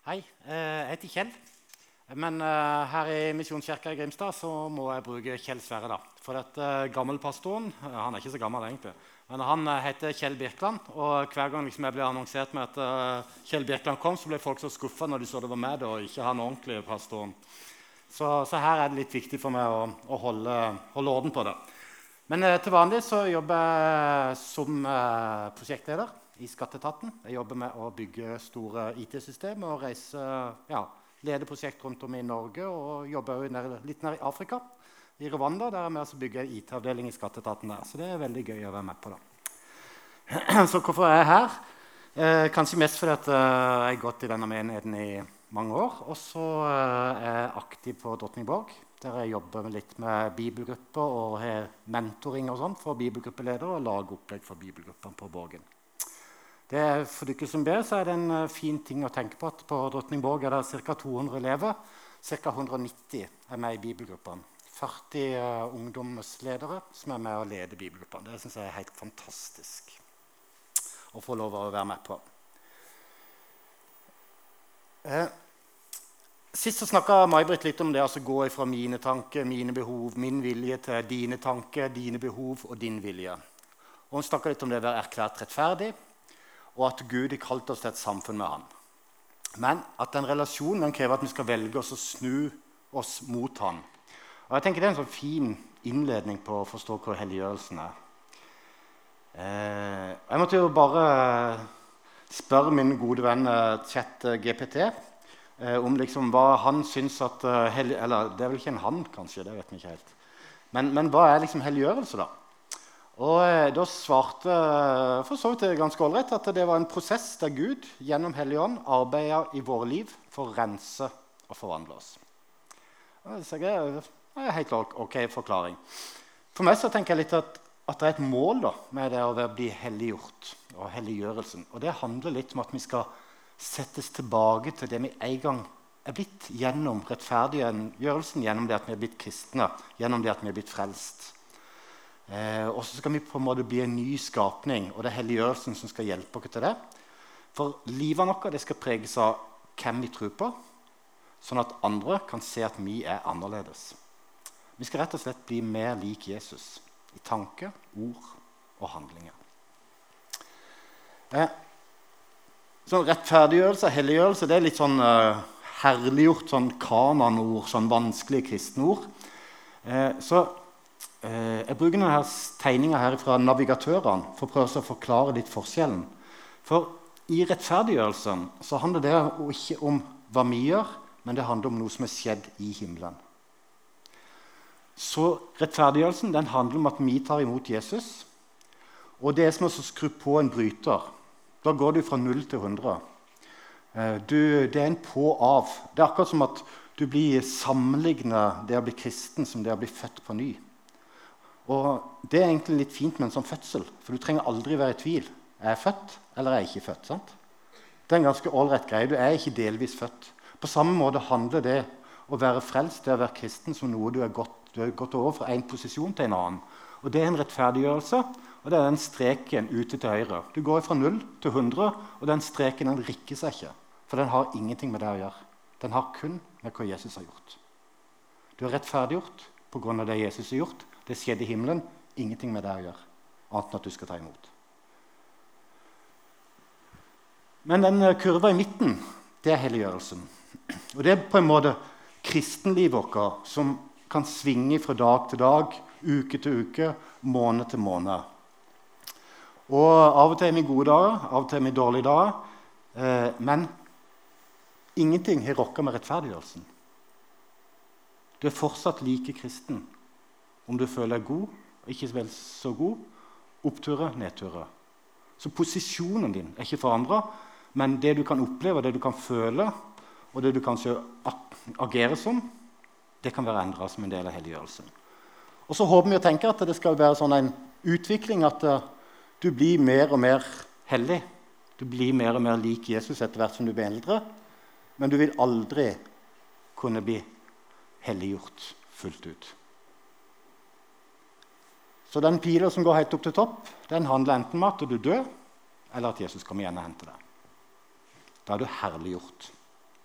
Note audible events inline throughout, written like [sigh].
Hei, eh, jeg heter Kjell. Men uh, her i Misjonskirka i Grimstad så må jeg bruke Kjell Sverre. da. For at uh, gammelpastoren eh, Han er ikke så gammel, egentlig. Men han uh, heter Kjell Birkeland. Og hver gang liksom, jeg ble annonsert med at Kjell Birkeland kom, så ble folk så skuffa når de så det var meg og ikke han ordentlige pastoren. Så, så, her er det litt viktig for meg å, å holde, holde, orden på det. Men til vanlig så jobber jeg som prosjektleder i skatteetaten. Jeg jobber med å bygge store IT-systemer og reise, ja, lede prosjekt rundt om i Norge. Og jobber litt nær i Afrika, i Rwanda, der jeg med å bygge en IT-avdeling i skatteetaten. Så det er veldig gøy å være med på. da. [clears throat] Så hvorfor er jeg her? Eh, kanskje mest fordi at, eh, jeg har gått i denne menigheten i mange år. Og så eh, er jeg aktiv på Drottningborg, der jeg jobber litt med bibelgrupper og har mentoring og sånn for bibelgruppeledere og lager opplegg for bibelgruppene på Borgen. Det for dere som ber, så er det en uh, fin ting å tenke på at på Drottningborg er det ca. 200 elever. Ca. 190 er med i bibelgruppene. 40 uh, ungdomsledere som er med og leder bibelgruppene. Det syns jeg er helt fantastisk å få lov å være med på. Eh, sist snakka May-Britt litt om det å altså gå fra mine tanker, mine behov, min vilje til dine tanker, dine behov og din vilje. Og Hun snakka litt om det å være erklært rettferdig og at Gud har kalt oss til et samfunn med Han. Men at den relasjonen den krever at vi skal velge oss å snu oss mot Han. Og jeg tenker Det er en sånn fin innledning på å forstå hva helliggjørelsen er. Eh, jeg måtte jo bare spørre min gode venn Chet GPT eh, om liksom hva han syns at eh, Eller det er vel ikke en han, kanskje. det vet vi ikke helt. Men, men hva er liksom helliggjørelse, da? Og eh, Da svarte eh, for så vidt ganske ålreit at det var en prosess der Gud gjennom Hellig Ånd arbeida i våre liv for å rense og forvandle oss. Det er en helt ok forklaring. For meg så tenker jeg litt at, at det er et mål da, med det å bli helliggjort og helliggjørelsen. Og det handler litt om at vi skal settes tilbake til det vi en gang er blitt gjennom rettferdiggjørelsen, gjennom det at vi er blitt kristne, gjennom det at vi er blitt frelst. Eh, og så skal vi på en måte bli en ny skapning, og det er helliggjørelsen som skal hjelpe oss til det. For livet vårt skal preges av hvem vi tror på, sånn at andre kan se at vi er annerledes. Vi skal rett og slett bli mer lik Jesus i tanke, ord og handlinger. Eh, sånn Rettferdiggjørelse og helliggjørelse det er litt sånn eh, herliggjort sånn kananord, sånn vanskelige kristne ord. Eh, så Eh, jeg bruker denne tegninga fra navigatørene for å prøve å forklare litt forskjellen. For i rettferdiggjørelsen så handler det ikke om hva vi gjør, men det handler om noe som er skjedd i himmelen. Så rettferdiggjørelsen den handler om at vi tar imot Jesus. Og det er som å skru på en bryter. Da går du fra 0 til 100. Eh, du, det er en på-av. Det er akkurat som at du blir sammenligna det å bli kristen som det å bli født på ny. Og Det er egentlig litt fint med en sånn fødsel, for du trenger aldri være i tvil. Er jeg født, eller er jeg ikke født? sant? Det er en ganske ålreit greie. Du er ikke delvis født. På samme måte handler det å være frelst, det å være kristen, som noe du har gått, du er gått over fra en posisjon til en annen. Og Det er en rettferdiggjørelse, og det er den streken ute til høyre. Du går fra 0 til 100, og den streken den rikker seg ikke. For den har ingenting med det å gjøre. Den har kun med hva Jesus har gjort. Du er rettferdiggjort pga. det Jesus har gjort, det skjedde i himmelen. Ingenting med det å gjøre, annet enn at du skal ta imot. Men den eh, kurva i midten, det er helliggjørelsen. Og det er på en måte kristenlivet vårt som kan svinge fra dag til dag, uke til uke, måned til måned. Og Av og til er vi gode dager, av og til er vi dårlige dager. Eh, men ingenting har rokka med rettferdiggjørelsen. Du er fortsatt like kristen om du føler deg god og ikke vel så god, oppturer, nedturer. Så posisjonen din er ikke forandra, men det du kan oppleve, det du kan føle, og det du kanskje agerer som, det kan være endra som en del av helliggjørelsen. Og så håper vi å tenke at det skal være sånn en utvikling at uh, du blir mer og mer hellig. Du blir mer og mer lik Jesus etter hvert som du blir eldre. Men du vil aldri kunne bli helliggjort fullt ut. Så den pila som går helt opp til topp, den handler enten om at du dør, eller at Jesus kommer igjen og henter deg. Da er du herliggjort.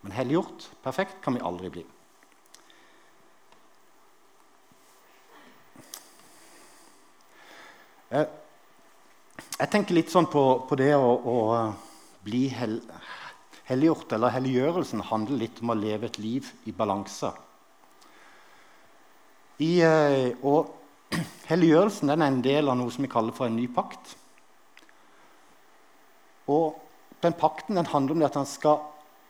Men helliggjort, perfekt, kan vi aldri bli. Jeg, jeg tenker litt sånn på, på det å, å bli hel, helliggjort, eller helliggjørelsen, handler litt om å leve et liv i balanse. I, eh, og [clears throat] helliggjørelsen er en del av noe som vi kaller for en ny pakt. Og den pakten den handler om at han skal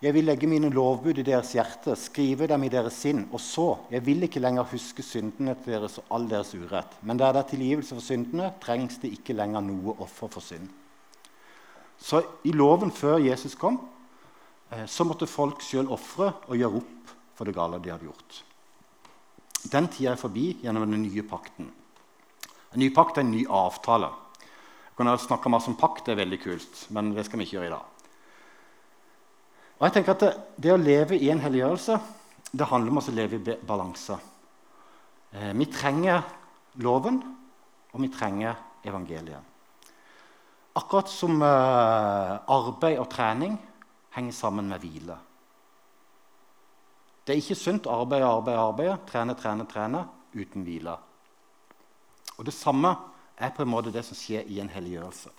jeg vil legge mine lovbud i deres hjerte, skrive dem i deres sinn. Og så Jeg vil ikke lenger huske syndene til deres og all deres urett. Men der det er tilgivelse for syndene, trengs det ikke lenger noe offer for synd. Så i loven før Jesus kom, eh, så måtte folk sjøl ofre og gjøre opp for det gale de hadde gjort. Den tida er forbi gjennom den nye pakten. En ny pakt er en ny avtale. Jeg kan snakke masse om pakt, det er veldig kult, men det skal vi ikke gjøre i dag. Og jeg tenker at det, det å leve i en helliggjørelse det handler om å leve i balanse. Eh, vi trenger loven, og vi trenger evangeliet. Akkurat som eh, arbeid og trening henger sammen med hvile. Det er ikke sunt å arbeide, arbeide, arbeide, trene, trene, trene uten hvile. Og Det samme er på en måte det som skjer i en helliggjørelse.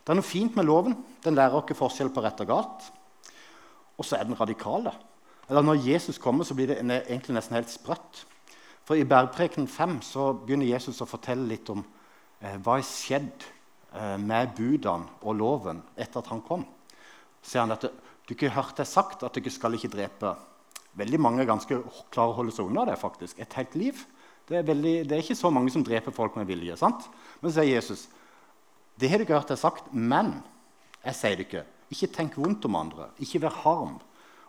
Det er noe fint med loven. Den lærer oss forskjell på rett og galt og så er den radikal. Eller Når Jesus kommer, så blir det egentlig nesten helt sprøtt. For I Bergpreken 5 så begynner Jesus å fortelle litt om eh, hva som skjedde eh, med budene og loven etter at han kom. Så sier han at du ikke hørte sagt at du ikke skal ikke drepe. Veldig mange ganske klarer å holde seg unna det. faktisk. Et helt liv. Det er, veldig, det er, ikke så mange som dreper folk med vilje. sant? Men så sier Jesus det har du ikke hørt jeg sagt, men jeg sier det ikke. Ikke tenk vondt om andre. Ikke vær harm.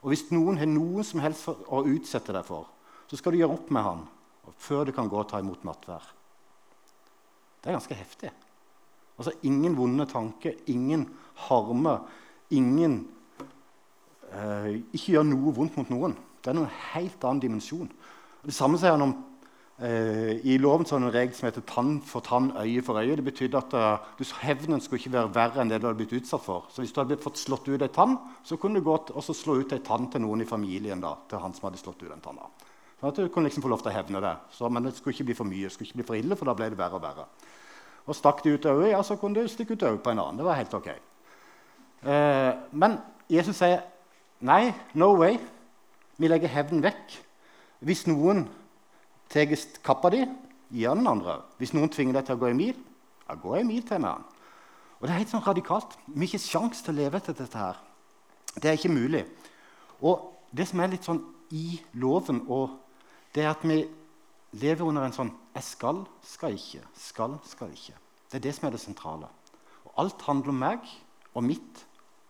Og hvis noen har noen som helst å utsette deg for, så skal du gjøre opp med han før du kan gå og ta imot nattvær. Det er ganske heftig. Altså Ingen vonde tanker, ingen harme, ingen eh, Ikke gjør noe vondt mot noen. Det er en helt annen dimensjon. Det samme sier han om Eh, I loven så er det en regel som heter 'tann for tann, øye for øye'. Det betydde at uh, Hevnen skulle ikke være verre enn det du hadde blitt utsatt for. Så Hvis du hadde fått slått ut ei tann, så kunne du gå og slå ut ei tann til noen i familien. da, til han som hadde slått ut den tann. Sånn at Du kunne liksom få lov til å hevne det. Så, men det skulle ikke bli for mye, det skulle ikke bli for ille, for da ble det verre og verre. Og Stakk de ut øyet, ja, så kunne du stikke ut øyet på en annen. Det var helt ok. Eh, men Jesus sier nei, no way. Vi legger hevnen vekk. Hvis noen tar kappa di, gi den andre. Hvis noen tvinger deg til å gå en mil, ja, gå en mil til med han. Og Det er helt sånn radikalt. Vi har ikke sjanse til å leve etter dette. her. Det er ikke mulig. Og det som er litt sånn i loven, det er at vi lever under en sånn 'jeg skal, skal ikke', 'skal, skal ikke'. Det er det som er det sentrale. Og alt handler om meg og mitt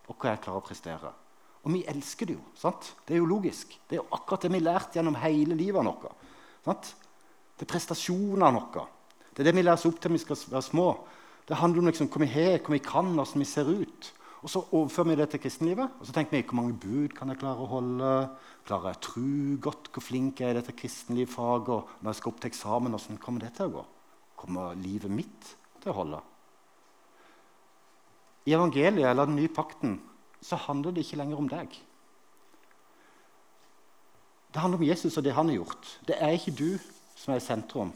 og hva jeg klarer å prestere. Og vi elsker det jo. sant? Det er jo logisk. Det er jo akkurat det vi har lært gjennom hele livet. Noe. Sant? Det er prestasjoner av noe. Det er det vi lærer oss opp til når vi skal være små. Det handler om liksom, hva vi har, hva vi kan, hvordan vi ser ut. Og Så overfører vi det til kristenlivet. Og så tenker vi hvor mange bud kan jeg klare å holde. Klarer jeg å tro godt? Hvor flink er jeg i dette kristenlivfaget? Og når jeg skal opp til eksamen, hvordan kommer det til å gå? Kommer livet mitt til å holde? I evangeliet eller den nye pakten så handler det ikke lenger om deg. Det handler om Jesus og det han har gjort. Det er ikke du som er i sentrum.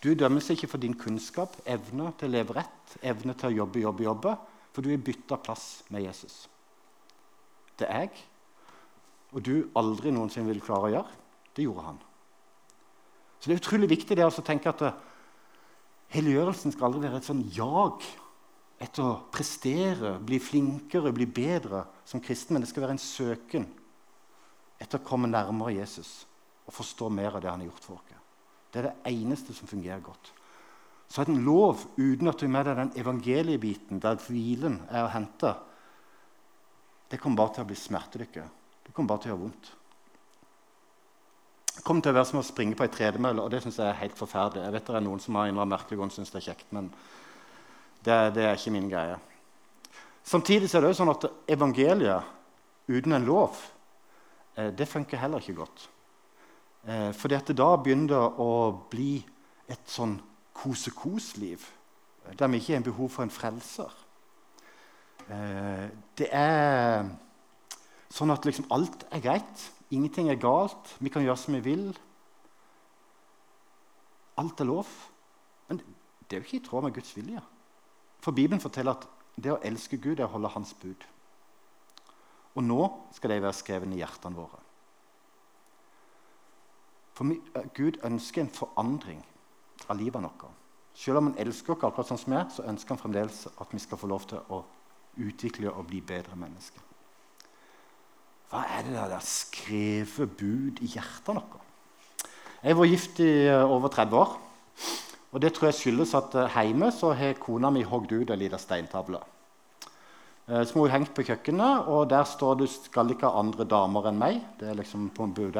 Du dømmes ikke for din kunnskap, evne til å leve rett, evne til å jobbe, jobbe, jobbe, for du er bytta plass med Jesus. Det er jeg, og du aldri noensinne vil klare å gjøre. Det gjorde han. Så det er utrolig viktig det å tenke at eh, helliggjørelsen skal aldri være et sånn jag etter å prestere, bli flinkere, bli bedre som kristen, men det skal være en søken etter å komme nærmere Jesus og forstå mer av det han har gjort for oss. Det er det eneste som fungerer godt. Så en lov uten at du er med deg den evangeliebiten der hvilen er å hente. Det kommer bare til å bli smertedykke. Det kommer bare til å gjøre vondt. Det kommer til å være som å springe på ei tredemølle, og det syns jeg er helt forferdelig. Jeg vet det er noen som har innrømt merkelig og syns det er kjekt, men det, det, er ikke min greie. Samtidig er det jo sånn at evangeliet uten en lov Eh, det funker heller ikke godt. Eh, fordi at da begynner å bli et sånn kose-kos-liv eh, der vi ikke har behov for en frelser. Det er Sånn at liksom alt er greit. Ingenting er galt. Vi kan gjøre som vi vil. Alt er lov. Men det er jo ikke i tråd med Guds vilje. For Bibelen forteller at det å elske Gud er å holde Hans bud. Og nå skal de være skrevet i hjertene våre. For eh, Gud ønsker en forandring av livet vårt. Selv om han elsker oss akkurat sånn som vi er, så ønsker han fremdeles at vi skal få lov til å utvikle og bli bedre mennesker. Hva er det der skrevet bud i hjertet vårt? Jeg var gift i eh, over 30 år. Og Det tror jeg skyldes at eh, hjemme så har kona mi hogd ut en liten steintavle. Eh, som hun hengt på kjøkkenet, og der står det 'skal ikke ha andre damer enn meg'. Det er liksom på en bud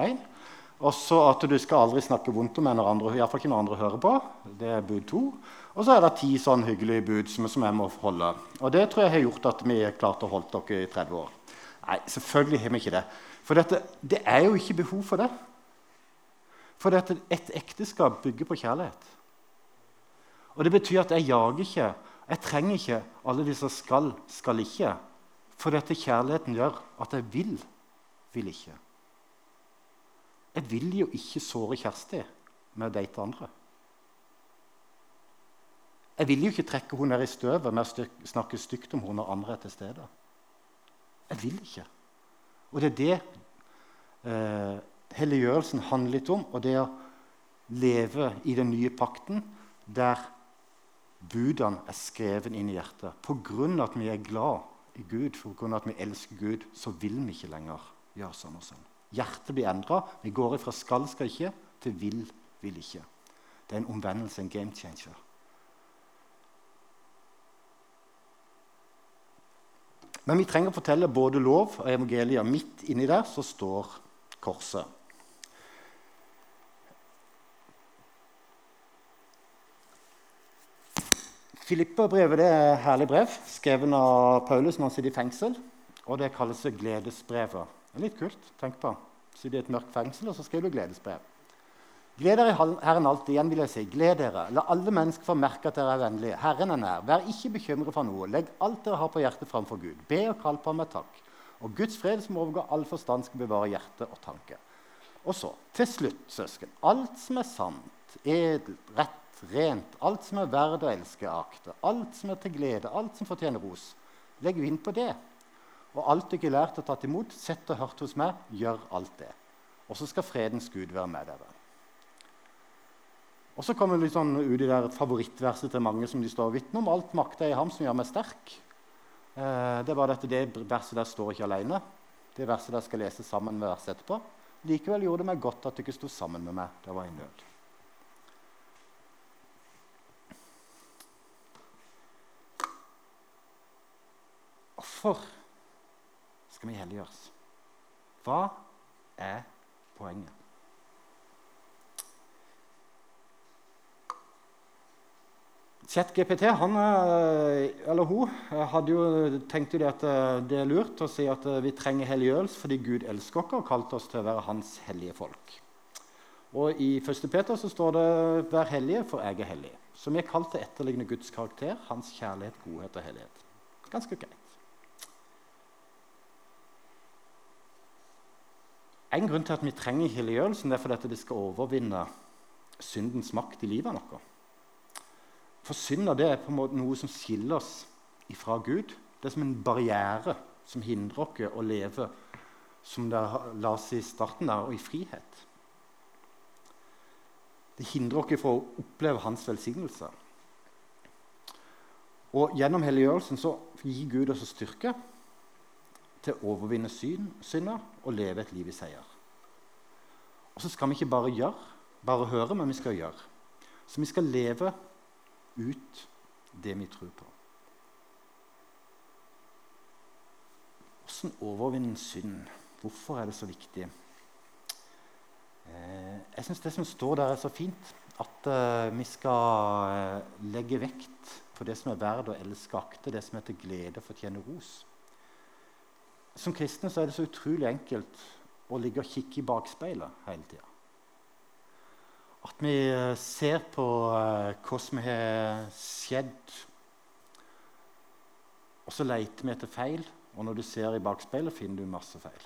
Og så at du skal aldri snakke vondt om henne', iallfall ikke når andre hører på. Det er bud to. Og så er det ti sånn hyggelige bud som, som jeg må holde. Og det tror jeg har gjort at vi har klart å holde dere i 30 år. Nei, selvfølgelig har vi ikke det. For dette, det er jo ikke behov for det. For dette, et ekteskap bygger på kjærlighet. Og Det betyr at jeg jager ikke. Jeg trenger ikke alle disse skal, skal ikke. For dette kjærligheten gjør at jeg vil, vil ikke. Jeg vil jo ikke såre Kjersti med å date andre. Jeg vil jo ikke trekke henne ned i støvet med å snakke stygt om henne når andre er til stede. Jeg vil ikke. Og det er det eh, helliggjørelsen handler litt om, og det å leve i den nye pakten der budene er skrevet inn i hjertet. Av at vi er glad i Gud, på grunn av at vi elsker Gud, så vil vi ikke lenger gjøre sånn og sånn. Hjertet blir endra. Vi går fra 'skal, skal ikke' til 'vil, vil ikke'. Det er en omvendelse, en game changer. Men vi trenger å fortelle både lov og evangelier. Midt inni der så står korset. Filipperbrevet er et herlig brev skrevet av Paulus når han sitter i fengsel. Og det kalles gledesbrevet. Det er litt kult. Tenk på. Sitter i et mørkt fengsel, og så skriver du gledesbrev. Gled dere i Herren alltid. Igjen vil jeg si, gled dere. La alle mennesker få merke at dere er vennlige. Herren er nær. Vær ikke bekymret for noe. Legg alt dere har på hjertet, framfor Gud. Be og kall på ham med takk. Og Guds fred, som overgår all forstand, skal bevare hjerte og tanke. Og så, til slutt, søsken, alt som er sant, edelt, rett, rent, alt som er verd å elske, akte, alt som er til glede, alt som fortjener ros. Legg inn på det. Og alt du ikke har lært og tatt imot, sett og hørt hos meg, gjør alt det. Og så skal fredens Gud være med dere. Og så kommer det litt sånn ut i der favorittverset til mange som de står og vitner om. Alt makter er i ham som gjør meg sterk. Eh, det er bare dette, det verset der står ikke alene. Det verset der skal leses sammen med verset etterpå. Likevel gjorde det meg godt at du ikke sto sammen med meg jeg var i nød. Hvorfor skal vi helliggjøres? Hva er poenget? ChatGPT han, eh, eller hun hadde jo tenkt det at eh, det er lurt å si at eh, vi trenger helliggjørelse fordi Gud elsker oss og kalte oss til å være hans hellige folk. Og I 1. Peter så står det 'Vær hellige, for jeg er hellig'. Så vi er kalt til å etterligne Guds karakter, hans kjærlighet, godhet og hellighet. Ganske greit. En grunn til at vi trenger helliggjørelsen, er fordi at det skal overvinne syndens makt i livet vårt. For synda er på en måte noe som skiller oss ifra Gud. Det er som en barriere som hindrer oss å leve som det la oss i starten der, og i frihet. Det hindrer oss fra å oppleve hans velsignelse. Og Gjennom helliggjørelsen gir Gud oss styrke til å overvinne synder og leve et liv i seier. Og så skal vi ikke bare gjøre, bare høre, men vi skal gjøre. Så vi skal leve ut det vi tror på. Hvordan overvinne synd? Hvorfor er det så viktig? Eh, jeg syns det som står der, er så fint. At uh, vi skal uh, legge vekt på det som er verdt å elske akte, det som er til glede, fortjener ros. Som kristne så er det så utrolig enkelt å ligge og kikke i bakspeilet hele tida. At vi eh, ser på uh, hva som har skjedd, og så leter vi etter feil, Og når du ser i bakspeilet, finner du masse feil.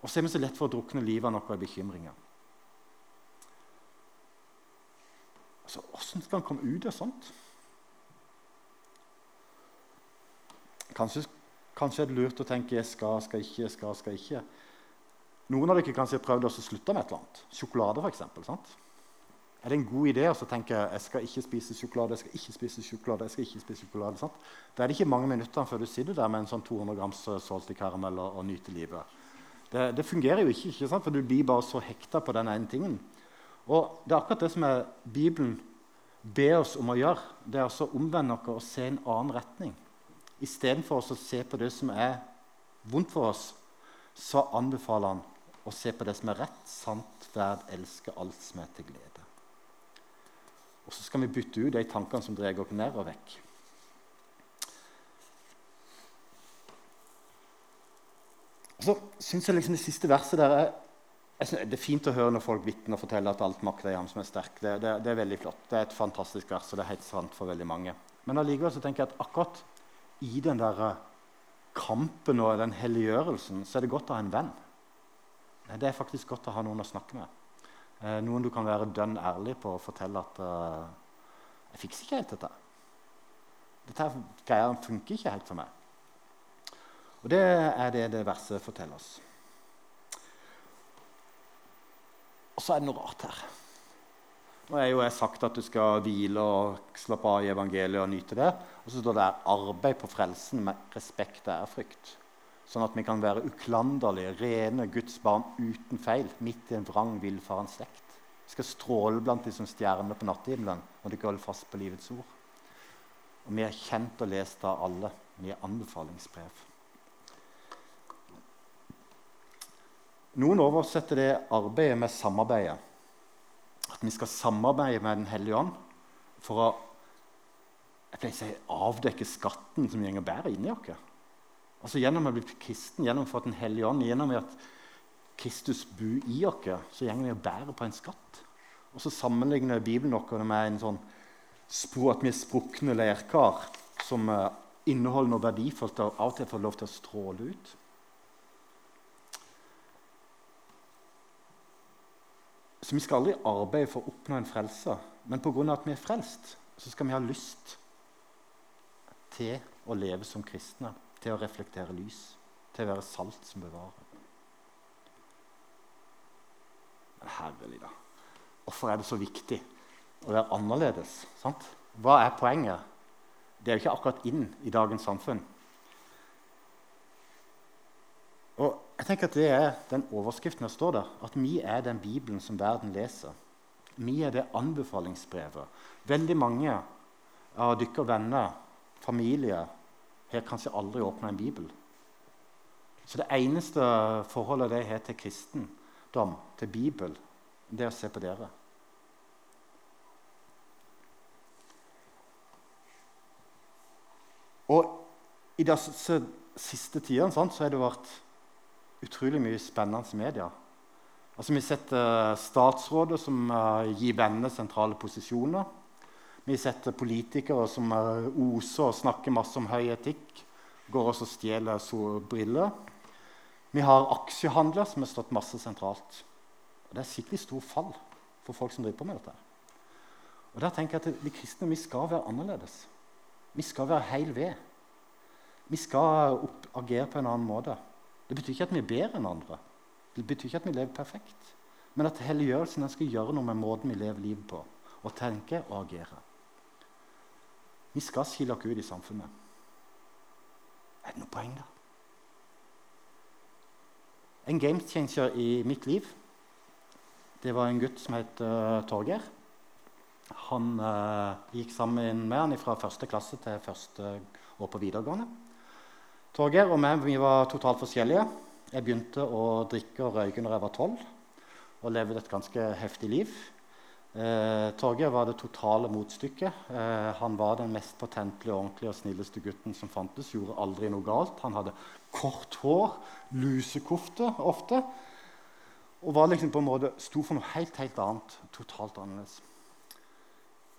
Og så er vi så lett for å drukne livet av noe i bekymringer. Altså, Åssen skal en komme ut av sånt? Kanskje, kanskje er det lurt å tenke 'jeg skal, skal ikke, jeg skal, skal ikke'. Noen av dere kanskje har prøvd å slutte med et eller annet. Sjokolade, f.eks. Er det en god idé å tenke jeg skal ikke spise sjokolade, jeg skal ikke spise sjokolade, jeg skal ikke spise sjokolade, sant? Da er det ikke mange minutter før du sitter der med en sånn 200 grams eh, salty karamell og, og nyter livet. Det, det, fungerer jo ikke, ikke sant? for du blir bare så hekta på den ene tingen. Og det er akkurat det som er Bibelen ber oss om å gjøre. Det er å omvende oss og se en annen retning. Istedenfor å se på det som er vondt for oss, så anbefaler han å se på det som er rett, sant, verd, elske alt som er til glede. Og så skal vi bytte ut de tankene som drar oss ned og vekk. så syns jeg liksom det siste verset der er det er fint å høre når folk vitner og forteller at alt makter i ham som er sterk. Det, det, det, er veldig flott. Det er et fantastisk vers, og det er helt sant for veldig mange. Men allikevel tenker jeg at akkurat i den der eh, kampen og den helliggjørelsen så er det godt å ha en venn. Det er faktisk godt å ha noen å snakke med. Eh, noen du kan være dønn ærlig på og fortelle at uh, 'Jeg fikser ikke helt dette.' Dette greia funker ikke helt for meg. Og Det er det det verset forteller oss. Og så er det noe rart her. Nå er jo jeg sagt at du skal hvile og slappe av i evangeliet og nyte det. Og så står det her 'arbeid på frelsen med respekt og ærefrykt'. Sånn at vi kan være uklanderlige, rene Guds barn uten feil, midt i en vrang, villfaren slekt. Vi skal stråle blant de som stjerner på nattehimmelen når de holder fast på livets ord. Og vi er kjent og lest av alle. Vi er anbefalingsbrev. Noen oversetter det arbeidet med samarbeidet. At vi skal samarbeide med Den hellige ånd for å jeg pleier å si, avdekke skatten som går bedre inni oss. Altså Gjennom å bli kristen, gjennom å få Den hellige ånd, gjennom at Kristus bor i oss, så går vi og bærer på en skatt. Og så sammenligner Bibelen oss med en sånn at vi er sprukne leirkar som eh, inneholder noe verdifullt og av og til får lov til å stråle ut. Så vi skal aldri arbeide for å oppnå en frelse. Men pga. at vi er frelst, så skal vi ha lyst til å leve som kristne. Til å reflektere lys. Til å være salt som bevarer. Men herlig, da. Hvorfor er det så viktig å være annerledes? Sant? Hva er poenget? Det er jo ikke akkurat inn i dagens samfunn. Og jeg tenker at Det er den overskriften som står der. At vi er den Bibelen som verden leser. Vi er det anbefalingsbrevet. Veldig mange av dere venner, familie, har kanskje aldri åpna en bibel. Så det eneste forholdet de har til kristendom, til Bibel, det er å se på dere. Og i disse siste tidene så har det vært utrolig mye spennende medier. Altså, vi har sett statsråder som uh, gir vennene sentrale posisjoner. Vi har sett politikere som oser og snakker masse om høy etikk. Går også og stjeler solbriller. Vi har aksjehandler som har stått masse sentralt. Og Det er skikkelig stor fall for folk som driver på med dette. Og der tenker jeg at De kristne vi skal være annerledes. Vi skal være heil ved. Vi skal agere på en annen måte. Det betyr ikke at vi er bedre enn andre. Det betyr ikke at vi lever perfekt. Men at helliggjørelsen skal gjøre noe med måten vi lever livet på, og tenke og agere. Vi skal skille oss ut i samfunnet. Er det noe poeng da? En game changer i mitt liv det var en gutt som het uh, Torgeir. Han uh, gikk sammen med han fra første klasse til første år på videregående. Torgeir og meg vi var totalt forskjellige. Jeg begynte å drikke og røyke når jeg var tolv, og levde et ganske heftig liv. Eh, Torgeir var det totale motstykket. Eh, han var den mest patentlige, ordentlige og snilleste gutten som fantes. Gjorde aldri noe galt. Han hadde kort hår, lusekofte ofte. Og var liksom på en måte, sto for noe helt, helt annet. Totalt annerledes.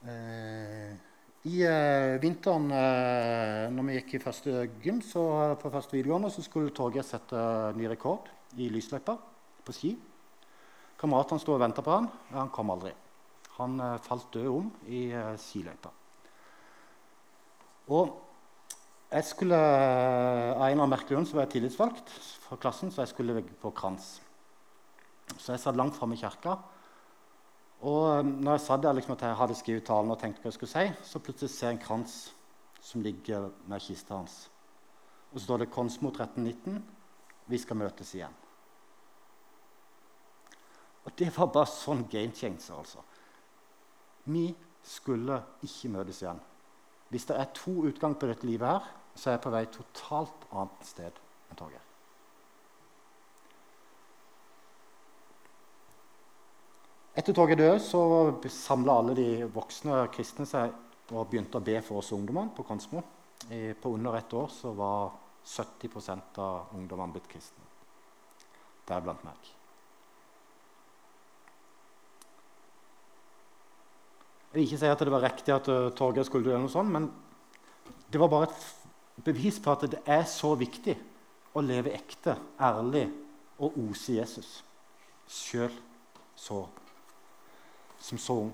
Eh, I eh, vinteren eh, når vi gikk i første gym, så for første videregående, så skulle Torgeir sette ny rekord i lysløypa på ski. Kameratene sto og venta på han. Han kom aldri. Han eh, falt død om i eh, skiløypa. Og jeg skulle, Av en annen merkelig grunn var jeg tillitsvalgt for klassen, så jeg skulle på krans. Så jeg satt langt framme i kirka. Og eh, når jeg satt der liksom, at jeg hadde skrevet talen og tenkte hva jeg skulle si, så plutselig ser jeg en krans som ligger med kista hans. Og så står det 'Konsmo 1319'. Vi skal møtes igjen. Og det var bare sånn game changer, altså. Vi skulle ikke møtes igjen. Hvis det er to utgang på dette livet, her, så er jeg på vei totalt annet sted enn Torgeir. Etter toget døde, så samla alle de voksne kristne seg og begynte å be for oss ungdommene på Konsmo. på under ett år så var 70% av ungdommene blitt kristne. Deriblant meg. Jeg vil ikke si at det var riktig at uh, Torgeir skulle gjøre noe sånt, men det var bare et bevis på at det er så viktig å leve ekte, ærlig og ose Jesus sjøl som så ung.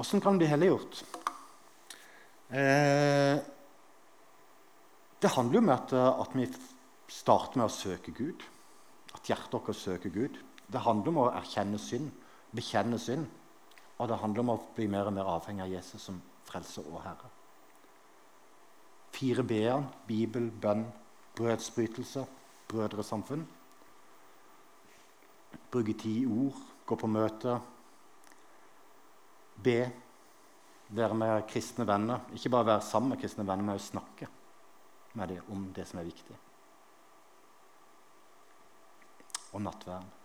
Åssen kan det bli helliggjort? Eh, det handler jo om at, at, vi starter med å søke Gud. At hjertet vårt søker Gud. Det handler om å erkjenne synd bekjenne synd. Og det handler om å bli mer og mer avhengig av Jesus som frelser og herre. Fire b-er Bibel, bønn, brødsbrytelse, brødresamfunn. Bruke tid i ord, gå på møte, be, være med kristne venner. Ikke bare være sammen med kristne venner, men også snakke med dem om det som er viktig. Og nattverden.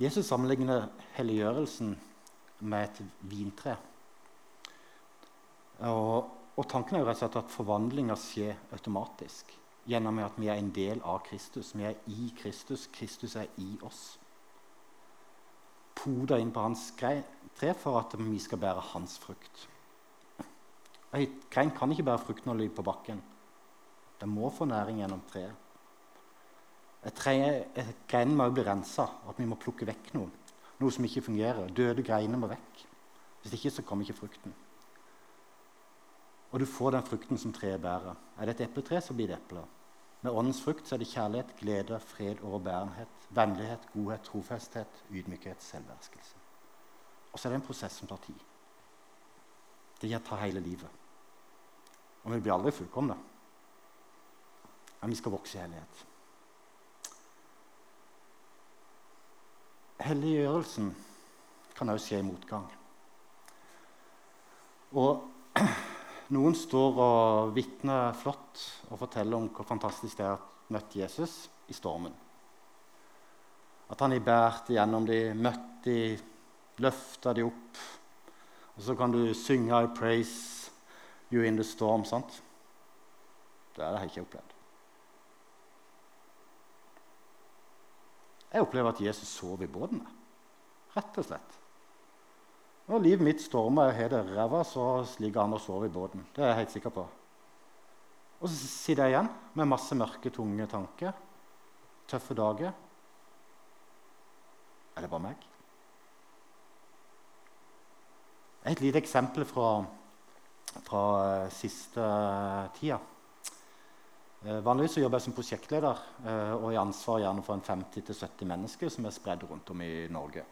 Jesus sammenligner helliggjørelsen med et vintre. Og, og tanken er jo rett og slett at forvandlinga skjer automatisk gjennom at vi er en del av Kristus. Vi er i Kristus. Kristus er i oss. Poda inn på hans tre for at vi skal bære hans frukt. Et grein kan ikke bære frukt når det ligger på bakken. Den må få næring gjennom treet. Greinen må bli rensa, at vi må plukke vekk noe. Noe som ikke fungerer. Døde greiner må vekk. Hvis ikke så kommer ikke frukten. Og du får den frukten som treet bærer. Er det et epletre, så blir det epler. Med åndens frukt så er det kjærlighet, glede, fred, overbærenhet, vennlighet, godhet, trofesthet, ydmykhet, selvverskelse. Og så er det en prosess som tar tid. Det tar hele livet. Og vi blir aldri fullkomne. Men vi skal vokse i hellighet. helliggjørelsen kan også skje i motgang. Og noen står og vitner flott og forteller om hvor fantastisk det er å møte Jesus i stormen. At han har båret gjennom de, møtt de, løfta de opp. Og så kan du synge 'I praise you in the storm'. sant? Det har jeg ikke opplevd. Jeg opplever at Jesus sover i båten. Rett og slett. Når livet mitt stormer og har det ræva, så ligger han og sover i båten. Det er jeg helt sikker på. Og så sitter jeg igjen med masse mørke, tunge tanker. Tøffe dager. Er det bare meg? Et lite eksempel fra, fra eh, siste tida. Vanligvis vanligvis jobber jeg som prosjektleder eh, og har ansvar gjerne for en 50-70 mennesker som er spredd rundt om i Norge.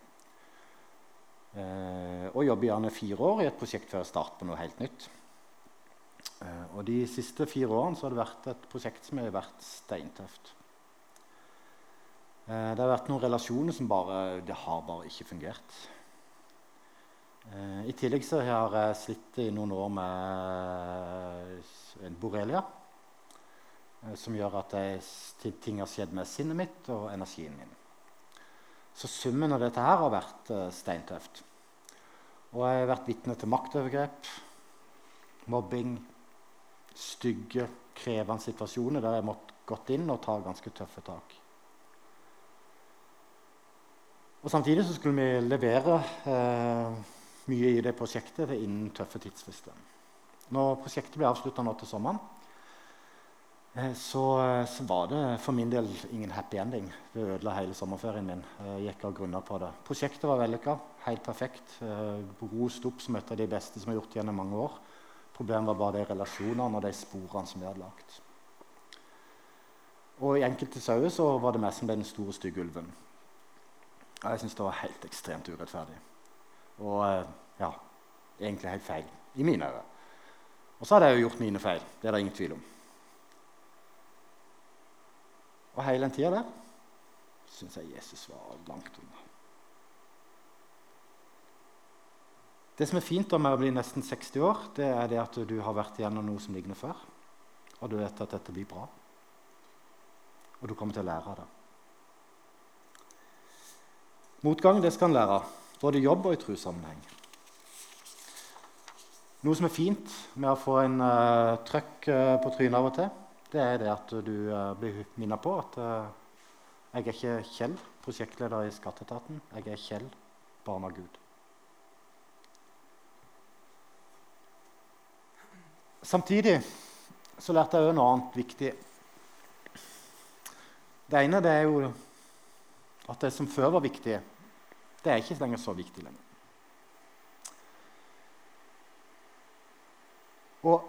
Eh, og jobber gjerne fire år i et prosjekt før jeg starter på noe helt nytt. Og De siste fire årene har det vært et prosjekt som har vært steintøft. Det har vært noen relasjoner som bare, det har bare ikke fungert. I tillegg så har jeg slitt i noen år med borrelia. Eh, som gjør at ting har skjedd med sinnet mitt og energien min. Så summen av dette her har vært uh, steintøft. Og jeg har vært vitne til maktovergrep, mobbing, stygge, krevende situasjoner der jeg måtte gått inn og ta ganske tøffe tak. Og Samtidig så skulle vi levere eh, mye i det prosjektet innen tøffe tidsfrister. Når prosjektet ble avslutta nå til sommeren, eh, så, eh, så, var det for min del ingen happy ending. Det ødela hele sommerferien min. Jeg gikk av grunner på det. Prosjektet var vellykka, helt perfekt. Eh, rost opp som et av de beste som er gjort gjennom mange år. Problemet var bare de relasjonene og de sporene som vi hadde lagt. Og I enkelte sauer så var det meg som ble den store, stygge ulven. Jeg syns det var helt ekstremt urettferdig. Og eh, ja, egentlig helt feil i mine øyne. Og så hadde jeg jo gjort mine feil. Det er det ingen tvil om. Og hele den tida der syns jeg Jesus var langt unna. Det som er fint med å bli nesten 60 år, det er det at du har vært igjennom noe som ligner før. Og du vet at dette blir bra. Og du kommer til å lære av det. Motgang det skal en lære av, både i jobb og i trossammenheng. Noe som er fint med å få en uh, trøkk uh, på trynet av og til, det er det at du uh, blir minnet på at uh, jeg er ikke Kjell, prosjektleder i Skatteetaten. Jeg er Kjell, barn av Gud. Samtidig så lærte jeg òg noe annet viktig. Det ene det er jo at det som før var viktig, det er ikke lenger så viktig lenger. Og,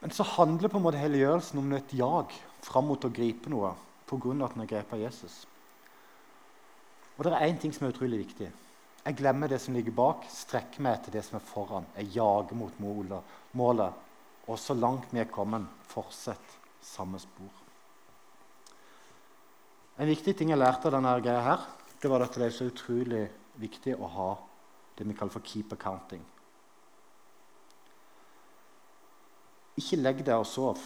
men så handler på en måte helliggjørelsen om et jag fram mot å gripe noe pga. at en er grepet av Jesus. Og det er én ting som er utrolig viktig. Jeg glemmer det som ligger bak, strekker meg etter det som er foran. Jeg jager mot målet. Og så langt vi er kommet, fortsett samme spor. En viktig ting jeg lærte av denne greia her, det var at det er så utrolig viktig å ha det vi kaller for keep accounting. Ikke legg deg og sov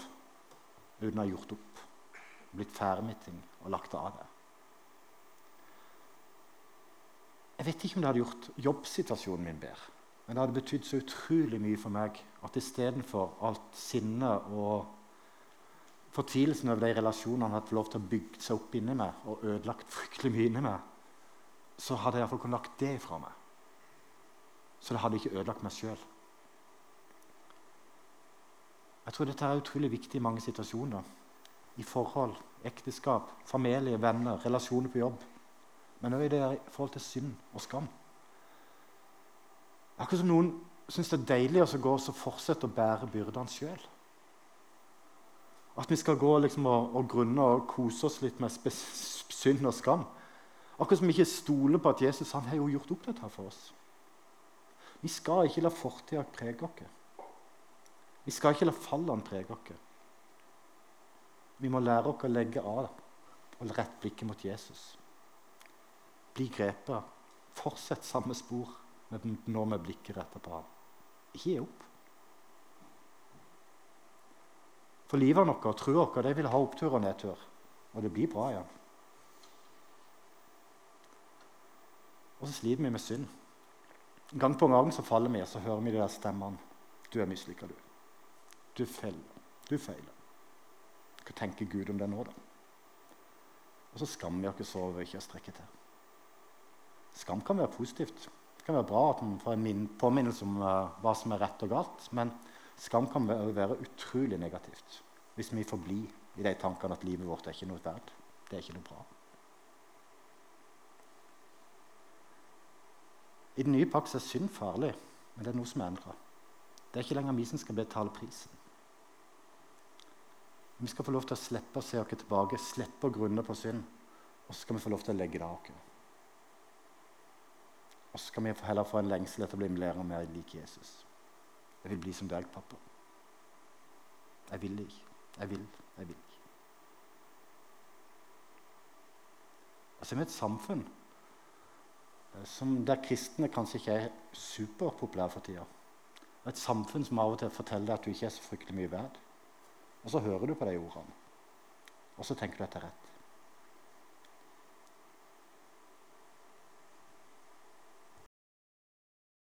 uten å ha gjort opp, blitt ferdig med ting og lagt av deg. Jeg vet ikke om det hadde gjort jobbsituasjonen min bedre. Men det hadde betydd så utrolig mye for meg at istedenfor alt sinnet og fortvilelsen over de relasjonene hadde fått lov til å bygge seg opp inni meg og ødelagt fryktelig mye inni meg, så hadde jeg iallfall kunnet lagt det fra meg. Så det hadde ikke ødelagt meg sjøl. Jeg tror dette er utrolig viktig i mange situasjoner. I forhold, ekteskap, familie, venner, relasjoner på jobb. Men òg i forhold til synd og skam. Akkurat som noen syns det er deilig å gå og fortsette å bære byrdene sjøl. At vi skal gå liksom og, og, grunne og kose oss litt med synd og skam. Akkurat som vi ikke stoler på at Jesus han har jo gjort opp dette for oss. Vi skal ikke la fortida prege oss. Vi skal ikke la fallene prege oss. Vi må lære oss å legge av og rette blikket mot Jesus. Bli grepet. Fortsett samme spor nå med blikket rettet på ham. Ikke gi opp. For livet vårt og troa vår vil ha opptur og nedtur. Og det blir bra igjen. Og så sliter vi med synd. Gang på gang så faller vi, og så hører vi de der stemmene. Du er mislykka, du. Du feiler. Du feiler. Hva tenker Gud om det nå, da? Og så skammer vi oss over ikke å strekke til. Skam kan være positivt. Det kan være bra at man får en påminnelse om uh, hva som er rett og galt. Men skam kan være, utrolig negativt hvis vi forblir i de tankene at livet vårt er ikke noe verdt. Det er ikke noe bra. I den nye pakt er synd farlig, men det er noe som er endra. Det er ikke lenger vi som skal betale prisen. Vi skal få lov til å slippe å se oss tilbake, slippe å grunne på synd. Og så skal vi få lov til å legge det av oss. Og så skal vi heller få en lengsel etter å bli mer og mer lik Jesus. Jeg vil bli som deg, pappa. Jeg vil ikke. Jeg vil. Jeg vil ikke. Altså, vi er et samfunn Eh, der kristne kanskje ikke er superpopulære for tida. Et samfunn som av og til forteller at du ikke er så fryktelig mye verd. Og så hører du på de ordene, og så tenker du at det rett.